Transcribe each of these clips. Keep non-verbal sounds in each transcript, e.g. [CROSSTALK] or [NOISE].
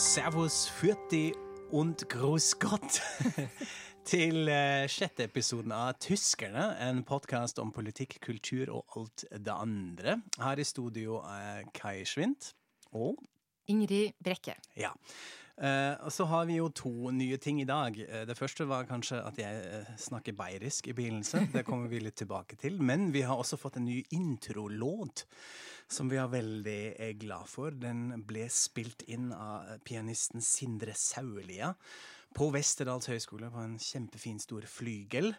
Servus, fyrti und grus Gott [LAUGHS] til eh, sjette episoden av Tyskerne, en podkast om politikk, kultur og alt det andre. Her i studio er Kai Schwint og Ingrid Brekke. Ja. Eh, og så har vi jo to nye ting i dag. Eh, det første var kanskje at jeg eh, snakker bayerisk i begynnelsen. Det kommer vi litt tilbake til. Men vi har også fått en ny introlåt som vi er veldig glad for. Den ble spilt inn av pianisten Sindre Saulia på Westerdals høgskole på en kjempefin, stor flygel.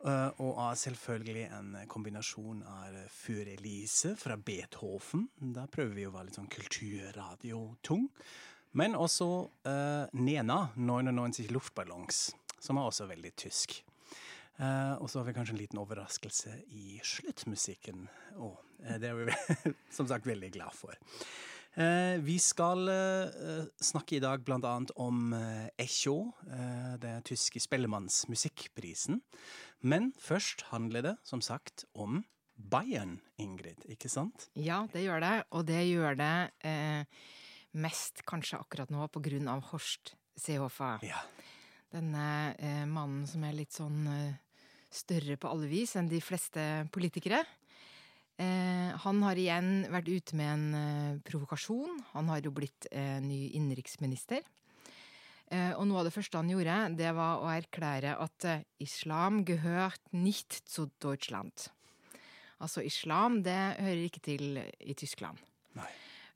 Uh, og av selvfølgelig en kombinasjon av Furelise fra Beethoven. Da prøver vi å være litt sånn kulturradiotung. Men også uh, Nena, 99 Luftballons, som er også veldig tysk. Uh, og så har vi kanskje en liten overraskelse i sluttmusikken òg. det er vi [LAUGHS] som sagt veldig glad for. Uh, vi skal eh, snakke i dag annet om eh, Echo, det tyske Spellemannsmusikkprisen. Men først handler det som sagt om Bayern, Ingrid, ikke sant? Ja, det gjør det. Og det gjør det eh, mest kanskje akkurat nå på grunn av Horst Seehofer. Ja. Denne eh, mannen som er litt sånn eh, større på alle vis enn de fleste politikere. Eh, han har igjen vært ute med en eh, provokasjon. Han har jo blitt eh, ny innenriksminister. Eh, og noe av det første han gjorde, det var å erklære at eh, islam gehört nicht zu Deutschland. Altså, islam, det hører ikke til i Tyskland. Nei.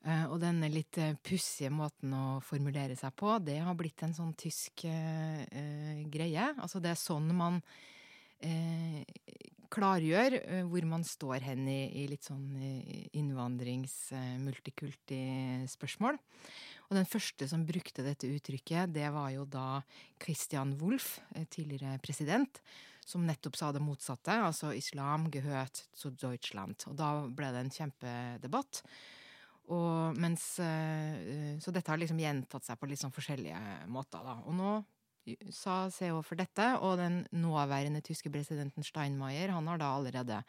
Eh, og denne litt pussige måten å formulere seg på, det har blitt en sånn tysk greie. Altså, det er sånn man klargjør hvor man står hen i, i litt sånn innvandrings-, multikulti-spørsmål. Og den første som brukte dette uttrykket, det var jo da Christian Wolff, tidligere president, som nettopp sa det motsatte, altså 'islam gehört zu Deutschland'. Og da ble det en kjempedebatt. Og mens, så dette har liksom gjentatt seg på litt sånn forskjellige måter. Da. Og nå sa CO for dette, og den nåværende tyske presidenten Steinmeier, han har da allerede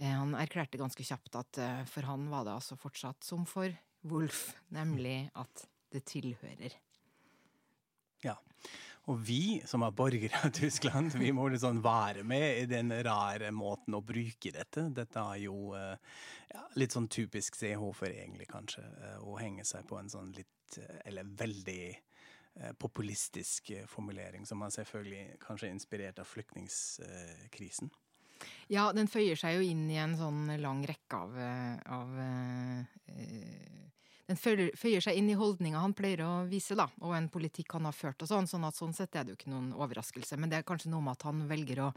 Han erklærte ganske kjapt at for han var det altså fortsatt som for Wolf, nemlig at det tilhører. Ja. Og vi som er borgere av Tyskland, vi må liksom være med i den rare måten å bruke dette. Dette er jo ja, litt sånn typisk Seehofer, egentlig, kanskje. Å henge seg på en sånn litt, eller veldig populistisk formulering, som er selvfølgelig kanskje inspirert av flyktningkrisen. Ja, den føyer seg jo inn i en sånn lang rekke av, av uh, Den føyer seg inn i holdninga han pleier å vise, da, og en politikk han har ført og sånn. Sånn at sånn sett er det jo ikke noen overraskelse. Men det er kanskje noe med at han velger å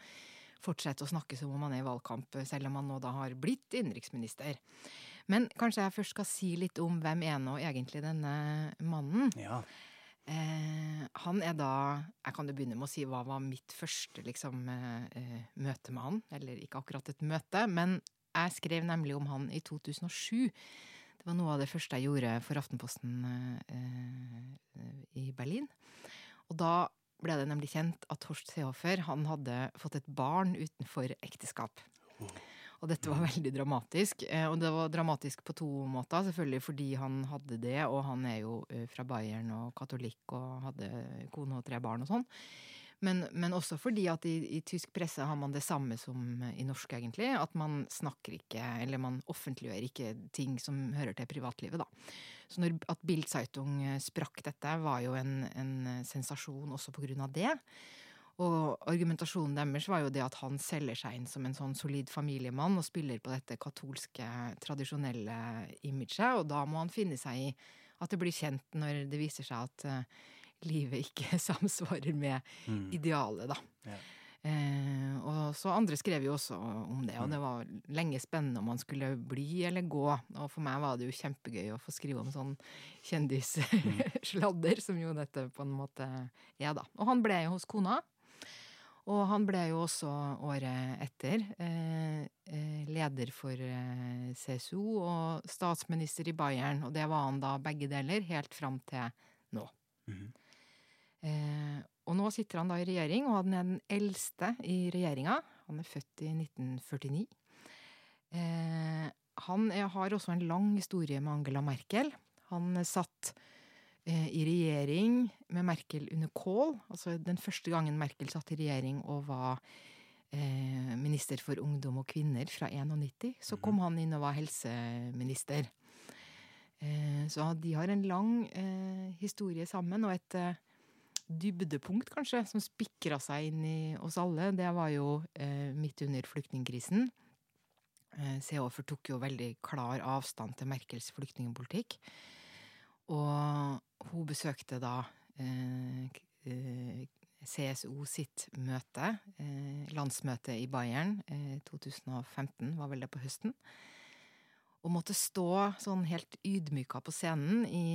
fortsette å snakke som om han er i valgkamp, selv om han nå da har blitt innenriksminister. Men kanskje jeg først skal si litt om hvem er nå egentlig denne mannen. Ja. Eh, han er da Jeg kan jo begynne med å si hva var mitt første liksom, eh, møte med han. Eller ikke akkurat et møte, men jeg skrev nemlig om han i 2007. Det var noe av det første jeg gjorde for Aftenposten eh, i Berlin. Og da ble det nemlig kjent at Horst Seehofer hadde fått et barn utenfor ekteskap. Og dette var veldig dramatisk. Og det var dramatisk på to måter. Selvfølgelig fordi han hadde det, og han er jo fra Bayern og katolikk og hadde kone og tre barn og sånn. Men, men, også fordi at i, i, tysk presse har man det samme som i norsk, egentlig. At man snakker ikke, eller man offentliggjør ikke ting som hører til privatlivet, da. Så når, at Bildzeitung sprakk dette, var jo en, en sensasjon også på grunn av det. Og argumentasjonen deres var jo det at han selger seg inn som en sånn solid familiemann og spiller på dette katolske, tradisjonelle imaget, og da må han finne seg i at det blir kjent når det viser seg at uh, livet ikke [LAUGHS] samsvarer med mm. idealet, da. Ja. Eh, og så andre skrev jo også om det, og det var lenge spennende om han skulle bli eller gå. Og for meg var det jo kjempegøy å få skrive om sånn kjendissladder, [LAUGHS] som jo dette på en måte er, da. Og han ble jo hos kona. Og han ble jo også året etter eh, leder for eh, CSO og statsminister i Bayern, og det var han da begge deler, helt fram til nå. Mm -hmm. eh, og nå sitter han da i regjering, og han er den eldste i regjeringa. Han er født i 1949. Eh, han er, har også en lang historie med Angela Merkel. Han satt eh, i regjering med Merkel under Kohl. Altså den første gangen Merkel satt i regjering og var eh, minister for ungdom og kvinner fra 91, så kom han inn og var helseminister. Eh, så de har en lang eh, historie sammen, og et eh, dybdepunkt, kanskje, som spikra seg inn i oss alle, det var jo eh, midt under flyktningkrisen. Eh, Seehofer tok jo veldig klar avstand til Merkels flyktningpolitikk. Og hun besøkte da eh, eh, CSO sitt møte, eh, landsmøte i Bayern, eh, 2015, var vel det på høsten. Og måtte stå sånn helt ydmyka på scenen i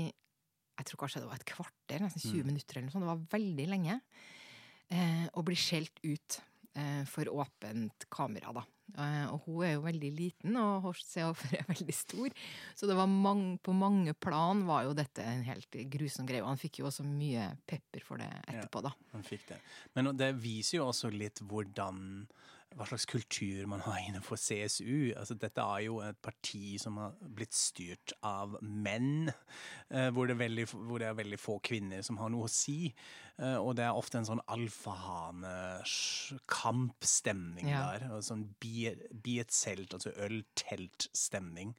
jeg tror kanskje det var et kvarter, nesten 20 minutter eller noe sånt. Det var veldig lenge. Eh, og bli skjelt ut eh, for åpent kamera, da. Eh, og hun er jo veldig liten, og Horst Seehofer er [LAUGHS] veldig stor. Så det var mange, på mange plan var jo dette en helt grusom greie. Og han fikk jo også mye pepper for det etterpå, da. Ja, Han fikk det. Men det viser jo også litt hvordan hva slags kultur man har innenfor CSU. Altså, dette er jo et parti som har blitt styrt av menn, eh, hvor, det er veldig, hvor det er veldig få kvinner som har noe å si. Eh, og det er ofte en sånn alfahane-kampstemning Ja. der. Og sånn bi, bi et telt, altså øl-telt-stemning,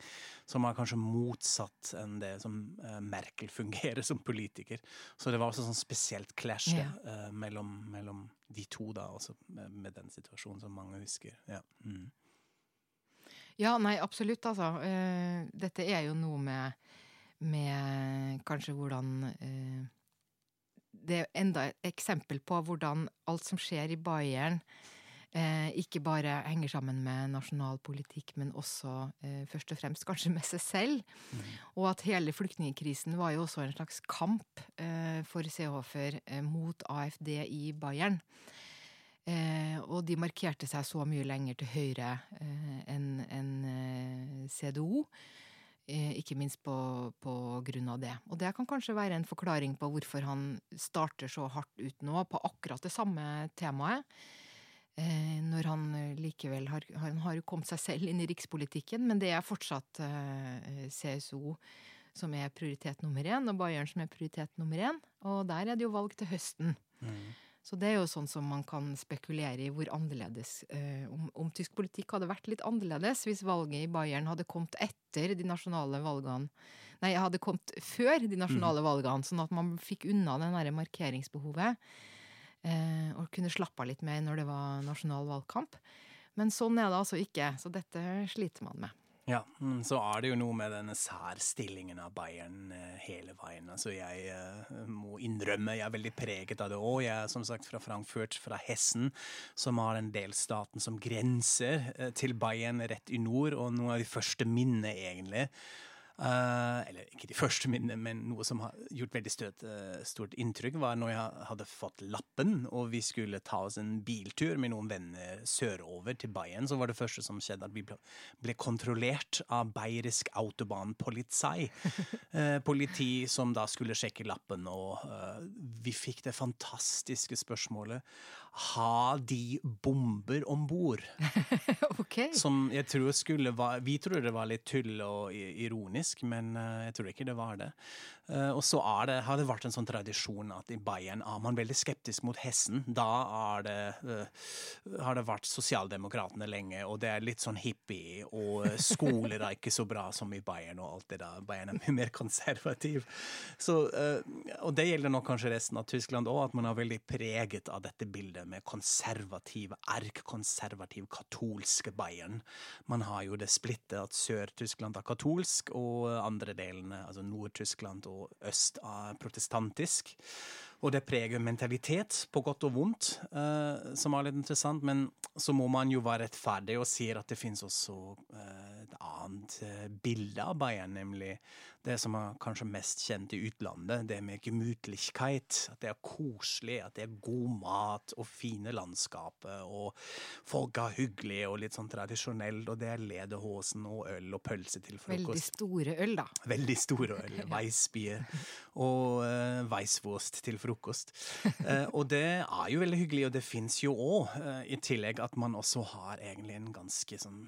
som er kanskje motsatt enn det som eh, Merkel fungerer som politiker. Så det var også sånn spesielt clash Ja. mellom, mellom de to, da, også med, med den situasjonen som mange husker. Ja. Mm. Ja, nei, absolutt, altså. Uh, dette er jo noe med, med kanskje hvordan uh, Det er enda et eksempel på hvordan alt som skjer i Bayern, ikke bare henger sammen med nasjonal politikk, men også eh, først og fremst kanskje med seg selv. Og at hele flyktningkrisen var jo også en slags kamp eh, for Seehofer eh, mot AFD i Bayern. Eh, og de markerte seg så mye lenger til høyre eh, enn en eh, CDO. Eh, ikke minst på, på grunn av det. Og det kan kanskje være en forklaring på hvorfor han starter så hardt ut nå på akkurat det samme temaet. Eh, når han eh, likevel har, han har kommet seg selv inn i rikspolitikken, men det er fortsatt eh, CSO som er prioritet nummer én, og Bayern som er prioritet nummer én. Og der er det jo valg til høsten. Mm. Så det er jo sånn som man kan spekulere i hvor annerledes eh, om, om tysk politikk hadde vært litt annerledes hvis valget i Bayern hadde kommet etter de nasjonale valgene. Nei, hadde kommet før de nasjonale valgene, sånn at man fikk unna det derre markeringsbehovet. Eh, og kunne slappe av litt mer når det var nasjonal valgkamp. Men sånn er det altså ikke, så dette sliter man med. Ja, så er det jo noe med denne særstillingen av Bayern eh, hele veien. Altså jeg eh, må innrømme, jeg er veldig preget av det òg. Jeg er som sagt fra Frankfurt, fra Hessen, som har en delstaten som grenser til Bayern rett i nord, og noen av de første minnene, egentlig. Eh, eller ikke de første minnene, men noe som har gjort veldig stort, uh, stort inntrykk, var når jeg hadde fått lappen, og vi skulle ta oss en biltur med noen venner sørover til Bayern. Så var det første som skjedde, at vi ble, ble kontrollert av bayerisk autobahnpolizei. Uh, [LAUGHS] politi som da skulle sjekke lappen, og vi fikk det fantastiske spørsmålet Har de bomber om bord? [LAUGHS] okay. Som jeg tror skulle være Vi tror det var litt tull og ironisk, men eh, jeg tror ikke det var det. Eh, og så det, har det vært en sånn tradisjon at i Bayern er man veldig skeptisk mot hessen. Da det, uh, har det vært sosialdemokratene lenge, og det er litt sånn hippie, og skoler er ikke så bra som i Bayern og alt det der. Bayern er mye mer konservativ. Så, uh, og det gjelder nok kanskje resten av Tyskland òg, at man er veldig preget av dette bildet med konservative, erkekonservativ, katolske Bayern. Man har jo det splittet at Sør-Tyskland er katolsk, og andre delene, altså Nord-Tyskland og øst, er protestantisk. Og det preger mentalitet, på godt og vondt, eh, som er litt interessant. Men så må man jo være rettferdig og si at det finnes også eh, et annet eh, bilde av Bayern, nemlig det som er kanskje mest kjent i utlandet, det med gemütlichkeit. At det er koselig, at det er god mat og fine landskaper, og folk er hyggelige og litt sånn tradisjonelt, og det er lederhosen og øl og pølse til frokost. Veldig store øl, da. [LAUGHS] Veldig store øl, [LAUGHS] weissbier og uh, weisswurst til frokost. Uh, og det er jo veldig hyggelig, og det fins jo òg, i tillegg at man også har egentlig en ganske sånn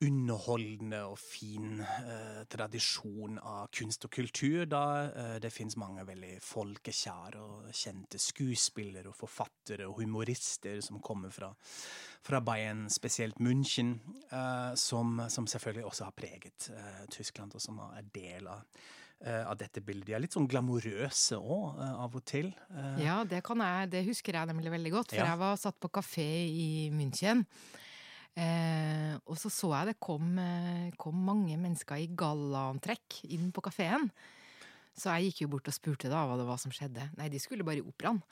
underholdende og fin eh, tradisjon av kunst og kultur. Da eh, det finnes mange veldig folkekjære og kjente skuespillere og forfattere og humorister som kommer fra, fra Bayern, spesielt München, eh, som, som, selvfølgelig også har preget eh, Tyskland, og som er del av eh, av dette bildet. De er litt sånn glamorøse òg, eh, av og til. Ja, det, jeg, det, husker jeg nemlig veldig godt. For ja. jeg var satt på kafé i München. Eh, og så så jeg det kom, eh, kom mange mennesker i gallaantrekk inn på kafeen. Så jeg gikk jo bort og spurte da hva det var som skjedde. Nei, de skulle bare i operaen.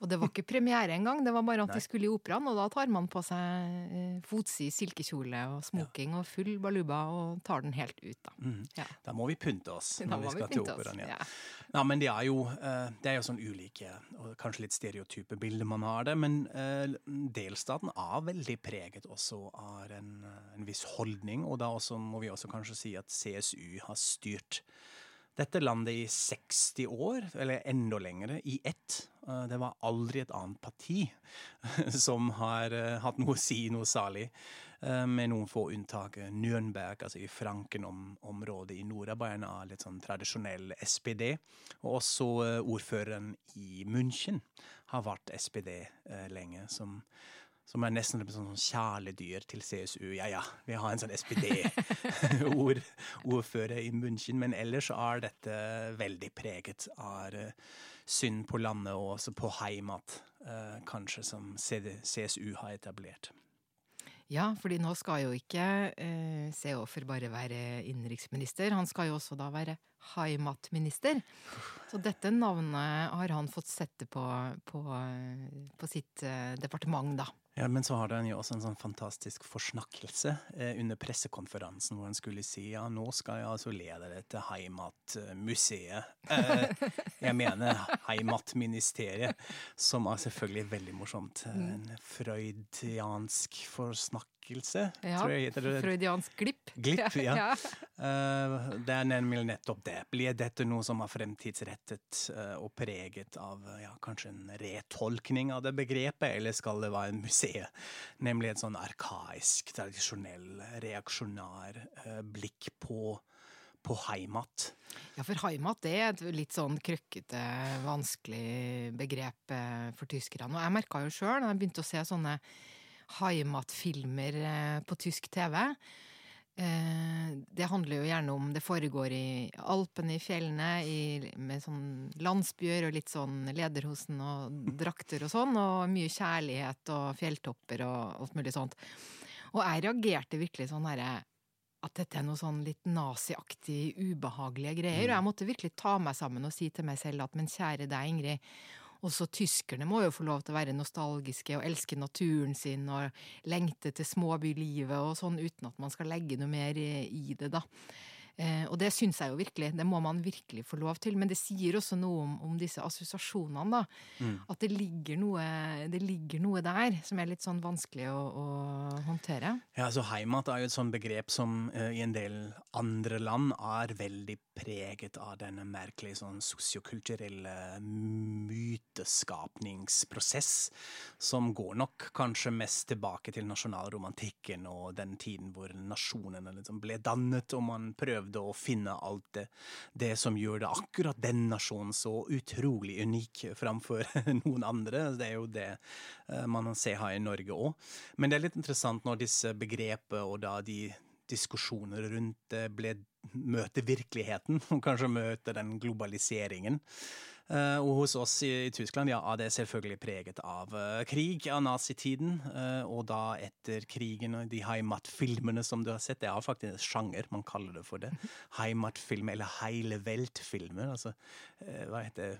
Og det var ikke premiere engang, det var bare at Nei. de skulle i operaen. Og da tar man på seg eh, fotsid silkekjole og smoking ja. og full baluba og tar den helt ut, da. Mm. Ja. Da må vi pynte oss når vi skal vi til operaen. Ja. ja. men det er, jo, eh, det er jo sånn ulike og kanskje litt stereotype bilder man har det. Men eh, delstaten er veldig preget også av en, en viss holdning. Og da også, må vi også kanskje si at CSU har styrt dette landet i 60 år, eller enda lengre, i ett. Eh, det var aldri et annet parti [LAUGHS] som har eh, hatt noe å si noe særlig, eh, med noen få unntak. Nürnberg, altså i Franken-området i Nord-Bayern, av litt sånn tradisjonell SPD. Og også ordføreren i München har vært SPD lenge, som som er nesten et sånn kjæledyr til CSU. Ja ja, vi har en sånn SPD-ordfører [LAUGHS] i München, men ellers er dette veldig preget av uh, synd på landet og også på heimat, uh, kanskje, som CSU har etablert. Ja, fordi nå skal jo ikke eh, Seehofer bare være innenriksminister, han skal jo også da være heimatminister. Så dette navnet har han fått sette på, på, på sitt eh, departement, da. Ja, Men så har han jo også en sånn fantastisk forsnakkelse eh, under pressekonferansen hvor han skulle si ja, nå skal jeg altså lede dette Heimatmuseet. Eh, jeg mener Heimatministeriet, som er selvfølgelig veldig morsomt. Mm. En freudiansk forsnakkelse, ja, tror jeg heter det. Freudiansk glipp. Glipp, ja. [LAUGHS] Uh, det er nemlig nettopp det. Blir dette noe som er fremtidsrettet uh, og preget av ja, kanskje en retolkning av det begrepet, eller skal det være en museet? Nemlig et sånn arkaisk, tradisjonell, reaksjonær uh, blikk på på heimat. Ja, for heimat det er et litt sånn krøkkete, vanskelig begrep for tyskerne. Og jeg merka jo sjøl, da jeg begynte å se sånne Heimat-filmer eh, på tysk TV. Eh, det handler jo gjerne om Det foregår i Alpene, i fjellene, i, med sånn landsbyer og litt sånn Lederhosen og drakter og sånn, og mye kjærlighet og fjelltopper og alt mulig sånt. Og jeg reagerte virkelig sånn herre at dette er noe sånn litt naziaktig, ubehagelige greier. Og jeg måtte virkelig ta meg sammen og si til meg selv at men kjære deg, Ingrid, også tyskerne må jo få lov til å være nostalgiske og elske naturen sin og lengte til småbylivet og sånn, uten at man skal legge noe mer i det, da. Eh, og det syns jeg jo virkelig. Det må man virkelig få lov til. Men det sier også noe om, om disse assosiasjonene, da. Mm. At det ligger, noe, det ligger, noe, der som er litt sånn vanskelig å, å håndtere. Ja, altså Heimat er jo et sånt begrep som uh, i en del andre land er veldig preget av denne merkelige sånn sosiokulturelle myteskapningsprosess, som går nok kanskje mest tilbake til nasjonalromantikken og den tiden hvor nasjonene liksom ble dannet, og man prøvde å finne alt det, det som gjør det akkurat den nasjonen så utrolig unik framfor [LAUGHS] noen andre. Det er jo det eh, man ser her i Norge òg. Men det er litt interessant når disse begrepene og da de diskusjoner rundt ble møte virkeligheten, [LAUGHS] og kanskje møte den globaliseringen. Uh, og hos oss i, Tyskland ja, det er selvfølgelig preget av uh, krig av nazitiden. Uh, og da etter krigen og de Heimat-filmene som du har sett, det er faktisk en sjanger, man kaller det for det. [LAUGHS] Heimat-film, eller Heile Welt-filmer. Altså, hva heter det?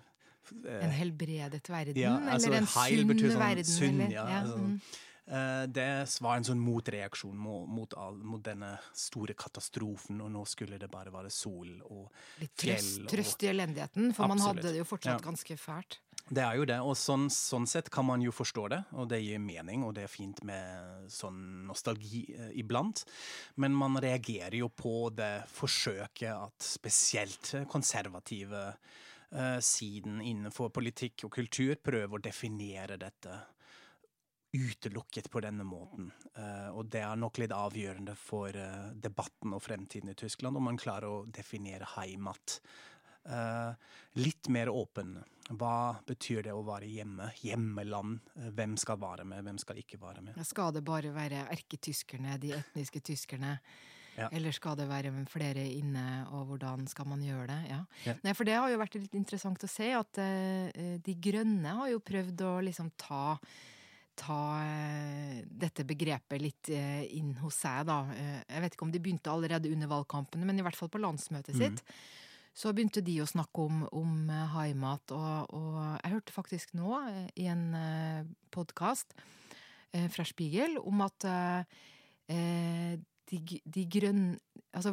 En helbredet verden? Ja, altså, eller en sunn sånn, verden? Sunn, ja. ja. Altså. Eh, det var en sånn motreaksjon mot, mot, all, mot, denne store katastrofen, og nå skulle det bare være sol og Litt fjell. Litt trøst i elendigheten, for Absolutt. man hadde det jo fortsatt ja. ganske fælt. Det er jo det, og sånn, sånn, sett kan man jo forstå det, og det gir mening, og det er fint med sånn nostalgi eh, iblant. Men man reagerer jo på det forsøket at spesielt konservative eh, siden innenfor politikk og kultur prøver å definere dette utelukket på denne måten. Uh, og det er nok litt avgjørende for uh, debatten og fremtiden i Tyskland, om man klarer å definere heimat. Uh, litt mer åpen. Hva betyr det å være hjemme? Hjemmeland? Hvem skal være med, hvem skal ikke være med? Skal det bare være erketyskerne, de etniske tyskerne? Ja. Eller skal det være flere inne, og hvordan skal man gjøre det? Ja. Ja. Nei, for det har jo vært litt interessant å se at De Grønne har jo prøvd å liksom ta ta uh, dette begrepet litt uh, inn hos seg, da. jeg vet ikke om de begynte allerede under valgkampene, men i hvert fall på landsmøtet mm. sitt. Så begynte de å snakke om, om haimat, og, og, jeg hørte faktisk nå i en podkast fra Spiegel om at de, de grønne Altså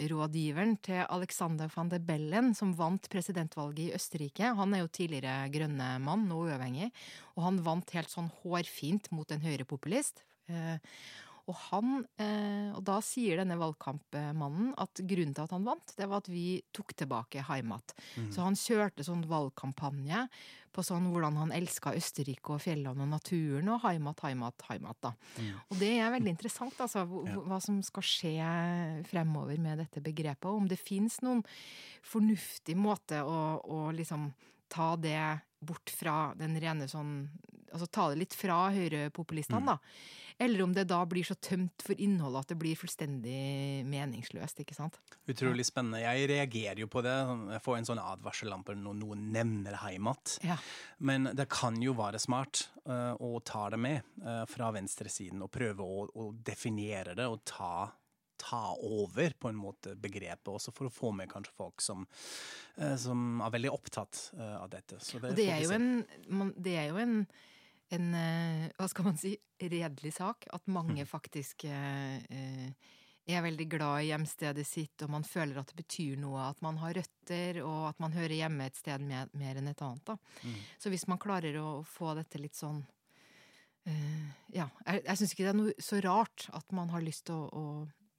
valgkamprådgiveren til Alexander van der Bellen, som vant presidentvalget i Østerrike. Han er jo tidligere grønne mann, nå uavhengig. Og han vant helt sånn hårfint mot en høyrepopulist. Eh, og, han, eh, og da sier denne valgkampmannen at grunnen til at han vant, det var at vi tok tilbake Heimat. Mm. Så han kjørte sånn valgkampanje på sånn hvordan han elska Østerrike og fjellene og naturen, og Heimat, Heimat, Heimat. da. Mm. Og det er veldig interessant, altså, hva som skal skje fremover med dette begrepet. Og om det fins noen fornuftig måte å, å liksom ta det bort fra den rene sånn Altså ta det litt fra høyrepopulistene, mm. da. Eller om det da blir så tømt for innholdet at det blir fullstendig meningsløst. ikke sant? Utrolig spennende. Jeg reagerer jo på det. Jeg får en sånn advarsellampe når noen nevner Heimat. Ja. Men det kan jo være smart uh, å ta det med uh, fra venstresiden og prøve å, å definere det og ta ta over på en måte begrepet, også for å få med kanskje folk som, uh, som er veldig opptatt av dette. Det, det, er en, man, det, er jo en, en, uh, hva skal man si, redelig sak. At mange mm. faktisk uh, er veldig glad i hjemstedet sitt, og man føler at det betyr noe. At man har røtter, og at man hører hjemme et sted mer, mer enn et annet. Mm. Så hvis man klarer å få dette litt sånn uh, Ja, jeg, jeg syns ikke det er noe så rart at man har lyst til å, å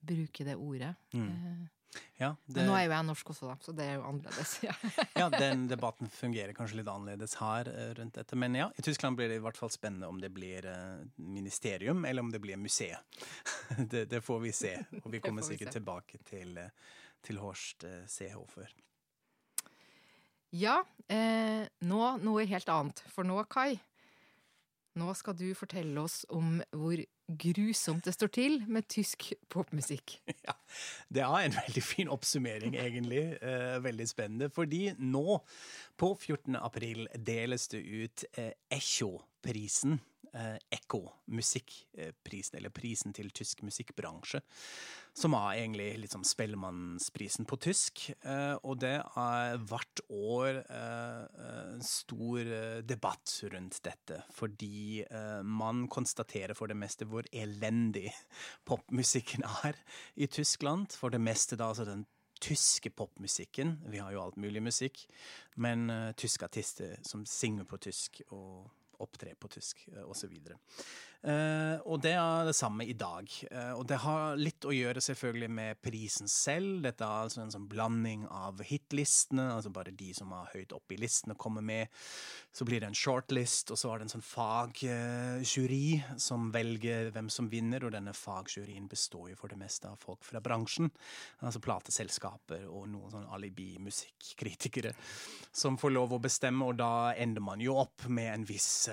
bruke det ordet. Mm. Ja, det... Nå er jo jeg norsk også, da, så det er jo annerledes. Ja. [LAUGHS] ja, den [LAUGHS] debatten fungerer kanskje litt annerledes her eh, rundt dette. Men ja, i Tyskland blir det i hvert fall spennende om det blir uh, ministerium, eller om det blir museet. [LAUGHS] det, det, får vi se. Og vi kommer vi sikkert se. tilbake til, eh, til Horst Seehofer. Ja, eh, nå noe helt annet. For nå, Kai, nå skal du fortelle oss om hvor grusomt det står til med tysk popmusikk. [LAUGHS] Ja, Det er en veldig fin oppsummering, egentlig. Eh, veldig spennende. Fordi nå, på 14. april, deles det ut eh, Echo-prisen eh, Ekko, musikkprisen, eller prisen til tysk musikkbransje. Som er egentlig liksom Spellemannsprisen på tysk. Eh, og det er hvert år eh, stor eh, debatt rundt dette. Fordi eh, man konstaterer for det meste hvor elendig [LAUGHS] popmusikken er i Tyskland. For det meste da altså den tyske popmusikken. Vi har jo alt mulig musikk. Men uh, tyske artister som synger på tysk og opptre på tysk, uh, osv. Uh, og det er det samme i dag. Uh, og det har litt å gjøre selvfølgelig med prisen selv. Dette er altså en sånn blanding av hitlistene, altså bare de som er høyt oppe i listene, kommer med. Så blir det en shortlist, og så er det en sånn fagjury som velger hvem som vinner, og denne fagjuryen består jo for det meste av folk fra bransjen. Altså plateselskaper og noen sånn alibi-musikkritikere som får lov å bestemme, og da ender man jo opp med en viss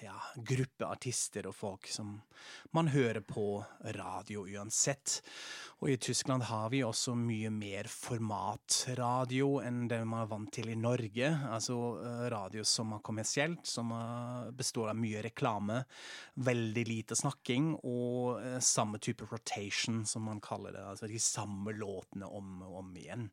ja, gruppe artister og folk folk som man hører på radio uansett. Og i Tyskland har vi også mye mer formatradio enn det man er vant til i Norge. Altså eh, radio som er kommersielt, som består av mye reklame, veldig lite snakking og eh, samme type rotation, som man kaller det. Altså de samme låtene om og om igjen.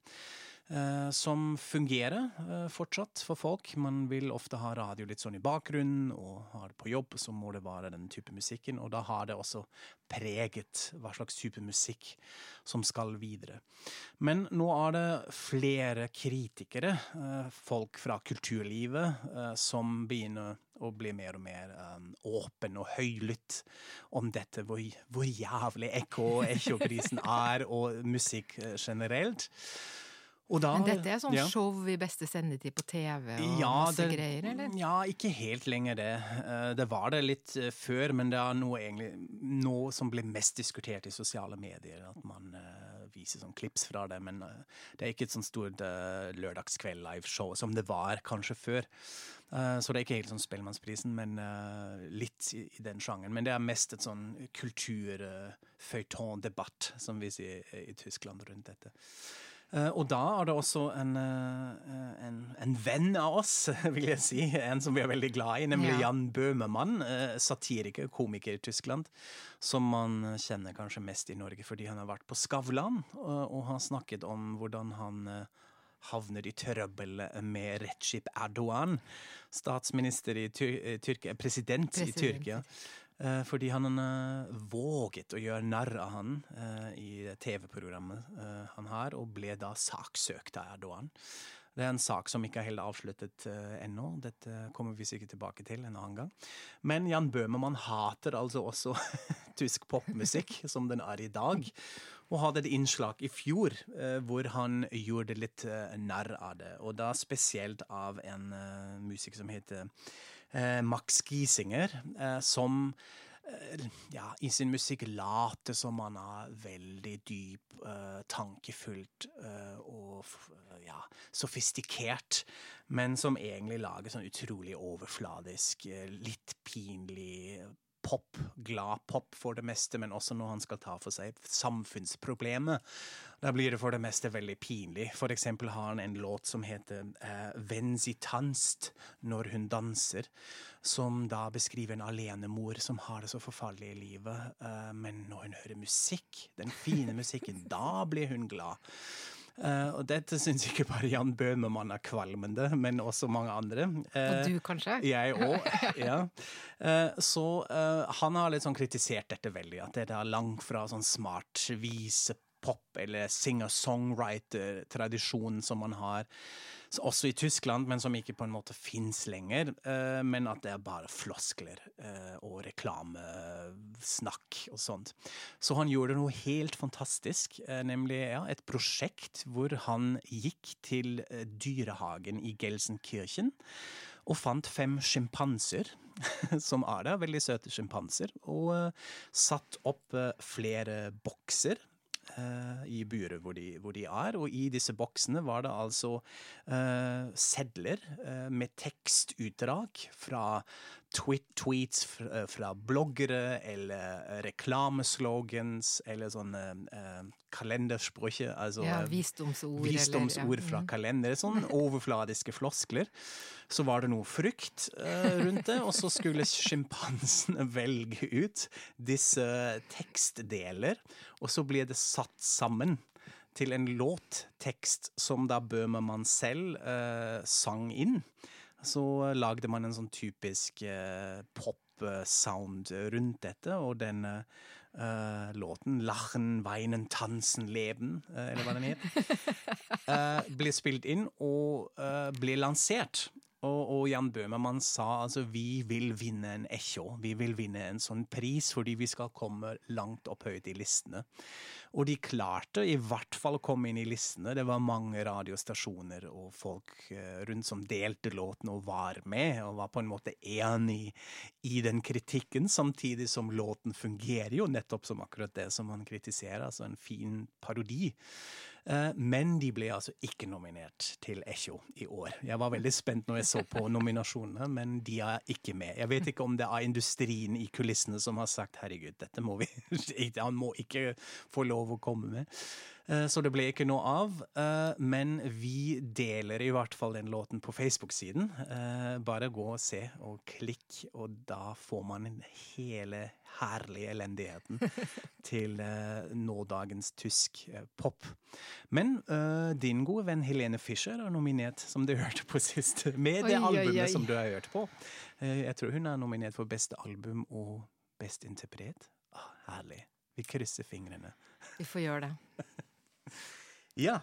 Eh, som fungerer eh, fortsatt for folk. Man vil ofte ha radio litt sånn i bakgrunnen, og har det på jobb, så må det være den type musikken. Og da har det også preget hva slags type musikk som skal videre. Men nå er det flere kritikere, eh, folk fra kulturlivet, som begynner å bli mer og mer åpen og høylytt om dette, hvor, hvor jævlig Ekko og Ekko-prisen er, og musikk generelt. Da, Men dette er sånn ja. show i beste sendetid på TV og ja, masse det, greier, eller? Ja, ikke helt lenger det. Eh, det var det litt eh, før, men det er noe, egentlig, noe som blir mest diskutert i sosiale medier. At man uh, viser sånn klips fra det. Men uh, det er ikke et sånn stort uh, lørdagskveld-liveshow som det var kanskje før. så det er ikke helt sånn Spellemannsprisen, men litt i, i, den sjangeren. Men det er mest et sånn kulturføyton-debatt, som vi sier i Tyskland rundt dette. Uh, og da er det også en, uh, en, en, venn av oss, [LAUGHS] vil jeg si. En som vi er veldig glad i, nemlig ja. Jan Bøhmemann. Uh, satiriker, komiker i Tyskland. Som man kjenner kanskje mest i Norge fordi han har vært på Skavlan og har snakket om hvordan han havner i trøbbel med Recep Erdogan, statsminister i Tyrkia, president, president. i Tyrkia. Eh, fordi han uh, våget å gjøre narr av han uh, i TV-programmet uh, han har, og ble da saksøkt av Erdogan. Det er en sak som ikke er helt avsluttet ennå. Dette kommer vi sikkert tilbake til en annen gang. Men Jan Bøhmermann hater altså også [LAUGHS] tysk popmusikk som den er i dag. Og hadde et innslag i fjor hvor han gjorde litt narr av det. Og da spesielt av en musiker som heter Eh, Max Giesinger, eh, som eh, ja, i sin musikk later som han er veldig dyp, uh, tankefullt uh, og ja, sofistikert, men som egentlig lager sånn utrolig overfladisk, litt pinlig pop, glad pop for det meste, men også når han skal ta for seg samfunnsproblemet. Da blir det for det meste veldig pinlig. For eksempel har han en låt som heter eh, Wenn sie tanzt, når hun danser, som da beskriver en alenemor som har det så forferdelig i livet, eh, men når hun hører musikk, den fine musikken, da blir hun glad. Uh, og dette syns ikke bare Jan Bøhmermann er kvalmende, men også mange andre. Uh, og du, kanskje? Jeg [LAUGHS] òg, ja. Uh, så han har sånn kritisert dette veldig, at det er langt fra sånn smart visepop eller singer-songwriter-tradisjonen som man har også i Tyskland, men som ikke på en måte fins lenger. Eh, men at det er bare floskler eh, og reklamesnakk og sånt. Så han gjorde noe helt fantastisk, eh, nemlig ja, et prosjekt hvor han gikk til dyrehagen i Gelsenkirchen og fant fem sjimpanser, [LAUGHS] som er der, veldig søte sjimpanser, og satt opp flere bokser i buret hvor, hvor, de er. Og i disse boksene var det altså uh, sedler uh, med tekstutdrag fra tweet, tweets fra, fra, bloggere eller reklameslogans eller sånne kalendersprüche. Altså ja, visdomsord. Visdomsord eller, ja. fra mm. kalendere. Sånne [LAUGHS] overfladiske floskler så var det noe frykt uh, rundt det, og så skulle sjimpansene [LAUGHS] velge ut disse tekstdeler, og så ble det satt sammen til en låttekst som da Bøhmermann selv uh, sang inn. Så lagde man en sånn typisk uh, pop-sound rundt dette, og den Uh, låten 'Lachen, weinen, tansen, leben', uh, eller hva den het, uh, [LAUGHS] ble spilt inn og ble lansert. Og, og, Jan Bøhmermann sa altså vi vil vinne en Echo. Vi vil vinne en sånn pris fordi vi skal komme langt opp høyt i listene. Og de klarte i hvert fall å komme inn i listene. Det var mange radiostasjoner og folk eh, rundt som delte låten og var med, og var på en måte enig i den kritikken, samtidig som låten fungerer jo nettopp som akkurat det som han kritiserer, altså en fin parodi. Eh, men de ble altså ikke nominert til Echo i år. Jeg var veldig spent når jeg så på nominasjonene, men de er ikke med. Jeg vet ikke om det er industrien i kulissene som har sagt herregud, dette må vi [LAUGHS] Han må ikke få lov å komme med. Eh, så det ble ikke noe av. Eh, men vi deler i hvert fall den låten på Facebook-siden. Bare gå og se og klikk, og da får man hele herlige elendigheten til nådagens tysk pop. Men din gode venn Helene Fischer er nominert, som du hørte på sist, med det oi, albumet oi, oi. som du har hørt på. Jeg tror hun er nominert for beste album og best interpret. Ah, herlig. Vi krysser fingrene. Vi får gjøre det. [LAUGHS] Ja.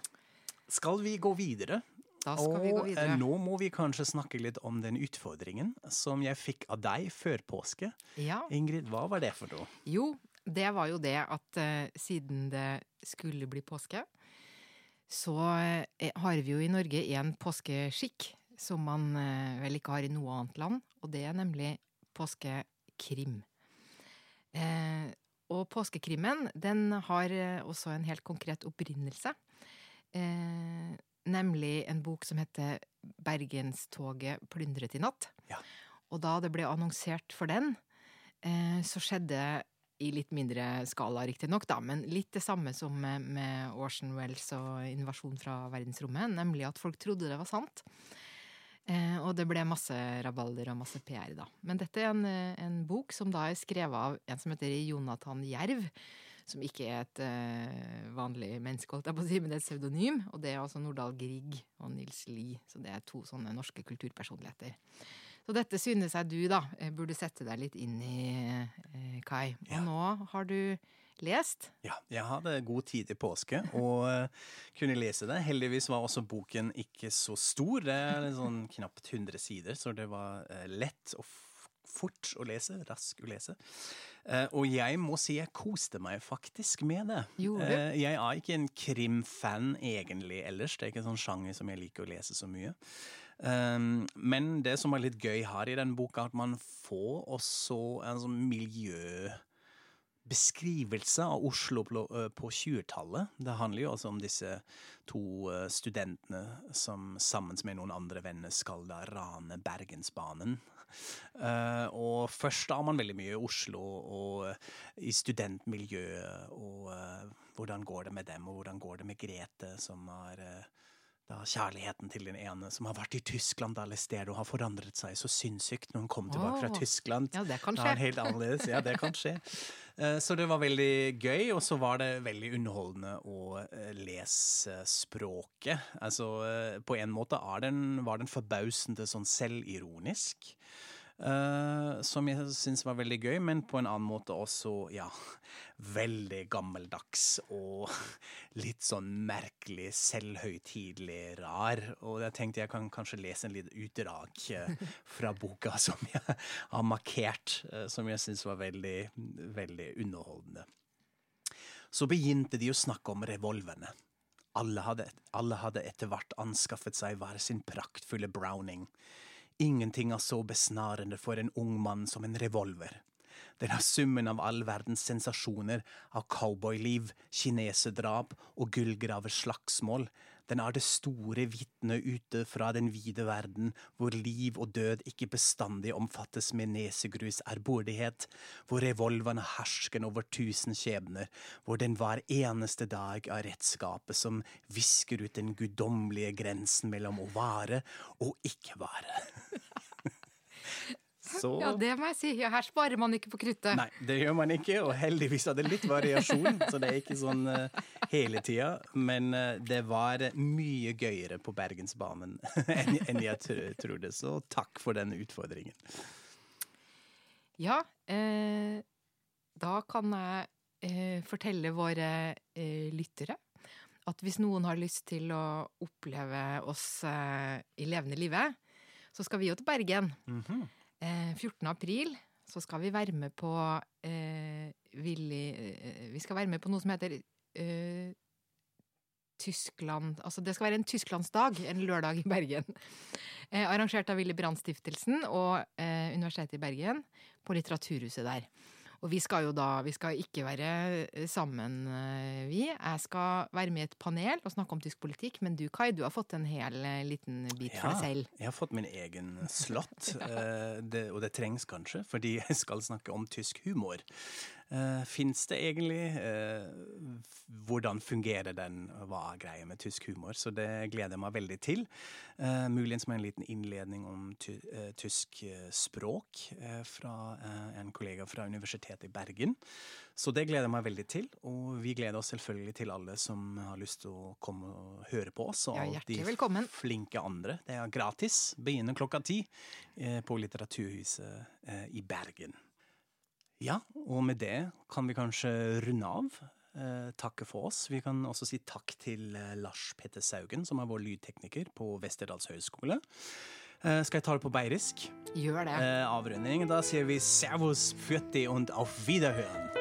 Skal vi gå videre? Da skal og vi gå videre. Eh, nå må vi kanskje snakke litt om den utfordringen som jeg fikk av deg før påske. Ja. Ingrid, hva var det for noe? Jo, det var jo det at uh, siden det skulle bli påske, så uh, har vi jo i Norge en påskeskikk som man uh, vel ikke har i noe annet land, og det er nemlig påskekrim. Og påskekrimmen den har også en helt konkret opprinnelse. Eh, nemlig en bok som heter 'Bergenstoget plyndret i natt'. Ja. Og da det ble annonsert for den, eh, så skjedde i litt mindre skala, riktignok, da, men litt det samme som med, med Orson Wells og invasjon fra verdensrommet, nemlig at folk trodde det var sant. Eh, og det ble masse rabalder og masse PR, da. Men dette er en, eh, en bok som da er skrevet av en som heter Jonathan Jerv. Som ikke er et uh, vanlig menneske, holdt jeg på å si, men det er et pseudonym. Og det er altså Nordahl Grieg og Nils Lie. Så det er to sånne norske kulturpersonligheter. Så dette synes jeg du, da, eh, burde sette deg litt inn i, uh, Kai. Og Ja. nå har du lest. Ja, jeg hadde god tid i påske og uh, kunne lese det. Heldigvis var også boken ikke så stor. Det er sånn knapt 100 sider, så det var lett og fort å lese. Rask å lese. Eh, og jeg må si jeg koste meg faktisk med det. Eh, jeg er ikke en krimfan egentlig ellers. Det er ikke en sånn sjanger som jeg liker å lese så mye. Um, men det som er litt gøy her i den boka, at man får også en sånn miljø beskrivelse av Oslo på, eh, 20-tallet. Det handler jo altså om disse to eh, studentene som sammen med noen andre venner skal da rane Bergensbanen. Eh, og først har man veldig mye i Oslo og eh, i studentmiljøet, og eh, hvordan går det med dem, og hvordan går det med Grete, som har da kjærligheten til den ene som har vært i Tyskland steder og har forandret seg så sinnssykt når hun kom tilbake fra Tyskland. Ja, det kan Da er skje. helt annerledes. Ja, det kan skje. [LAUGHS] Eh, Så det var veldig gøy, og så var det veldig underholdende å eh, lese språket. Altså, eh, på en måte den, var den forbausende sånn selvironisk. Eh, som jeg syns var veldig gøy, men på en annen måte også, ja [LAUGHS] Veldig gammeldags og [LAUGHS] litt sånn merkelig, selvhøytidelig rar. Og jeg tenkte jeg kan kanskje lese en liten utdrag eh, [LAUGHS] fra boka som jeg har markert, eh, som jeg syns var veldig, veldig underholdende. Så begynte de å snakke om revolverne. Alle hadde, alle hadde etter hvert anskaffet seg hver sin praktfulle browning. Ingenting er så besnarende for en ung mann som en revolver. Den er summen av all verdens sensasjoner av cowboyliv, kineserdrap og gullgraverslagsmål. Den er det store vitnet ute fra den vide verden, hvor liv og død ikke bestandig omfattes med nesegrus ærbødighet, hvor revolveren er hersken over tusen skjebner, hvor den hver eneste dag er redskapet som visker ut den guddommelige grensen mellom å være og ikke være. [LAUGHS] Så Ja, det må jeg si. Ja, her sparer man ikke på kruttet. Nei, det gjør man ikke, og heldigvis er det litt variasjon, så det er ikke sånn uh, hele tida. Men uh, det var mye gøyere på Bergensbanen [LAUGHS] enn, enn jeg tr trodde, så takk for den utfordringen. Ja, eh, da kan jeg eh, fortelle våre eh, lyttere at hvis noen har lyst til å oppleve oss eh, i levende live, så skal vi jo til Bergen. Mhm. Eh, 14. april så skal vi være med på eh, Willy eh, Vi skal være med på noe som heter eh, Tyskland Altså det skal være en tysklandsdag en lørdag i Bergen. Eh, arrangert av Willy Brandt-stiftelsen og eh, Universitetet i Bergen på Litteraturhuset der. Og vi skal jo da Vi skal ikke være eh, sammen, eh, vi. Jeg skal være med i et panel og snakke om tysk politikk, men du Kai, du har fått en hel eh, liten bit for deg selv. jeg har fått min egen slott, ja. [LAUGHS] det, og det trengs kanskje, fordi jeg skal snakke om tysk humor. Uh, Fins det egentlig? Uh, hvordan fungerer den? Hva er greia med tysk humor? Så det gleder jeg meg veldig til. Uh, muligens med en liten innledning om ty uh, tysk eh, språk eh, fra eh, en kollega fra Universitetet i Bergen. Så det gleder jeg meg veldig til. Og vi gleder oss selvfølgelig til alle som har lyst til å komme og høre på oss. Og Ja, alle de velkommen. flinke andre. Det er gratis. Begynner klokka ti eh, på Litteraturhuset eh, i Bergen. Ja, og med det kan vi kanskje runde av. Eh, takke for oss. Vi kan også si takk til eh, Lars Petter Saugen, som er vår lydtekniker på Westerdals høgskole. Eh, skal jeg ta det på beirisk? Gjør det. Eh, avrunding. Da sier vi servus, fjøtti und auf Wiederhören.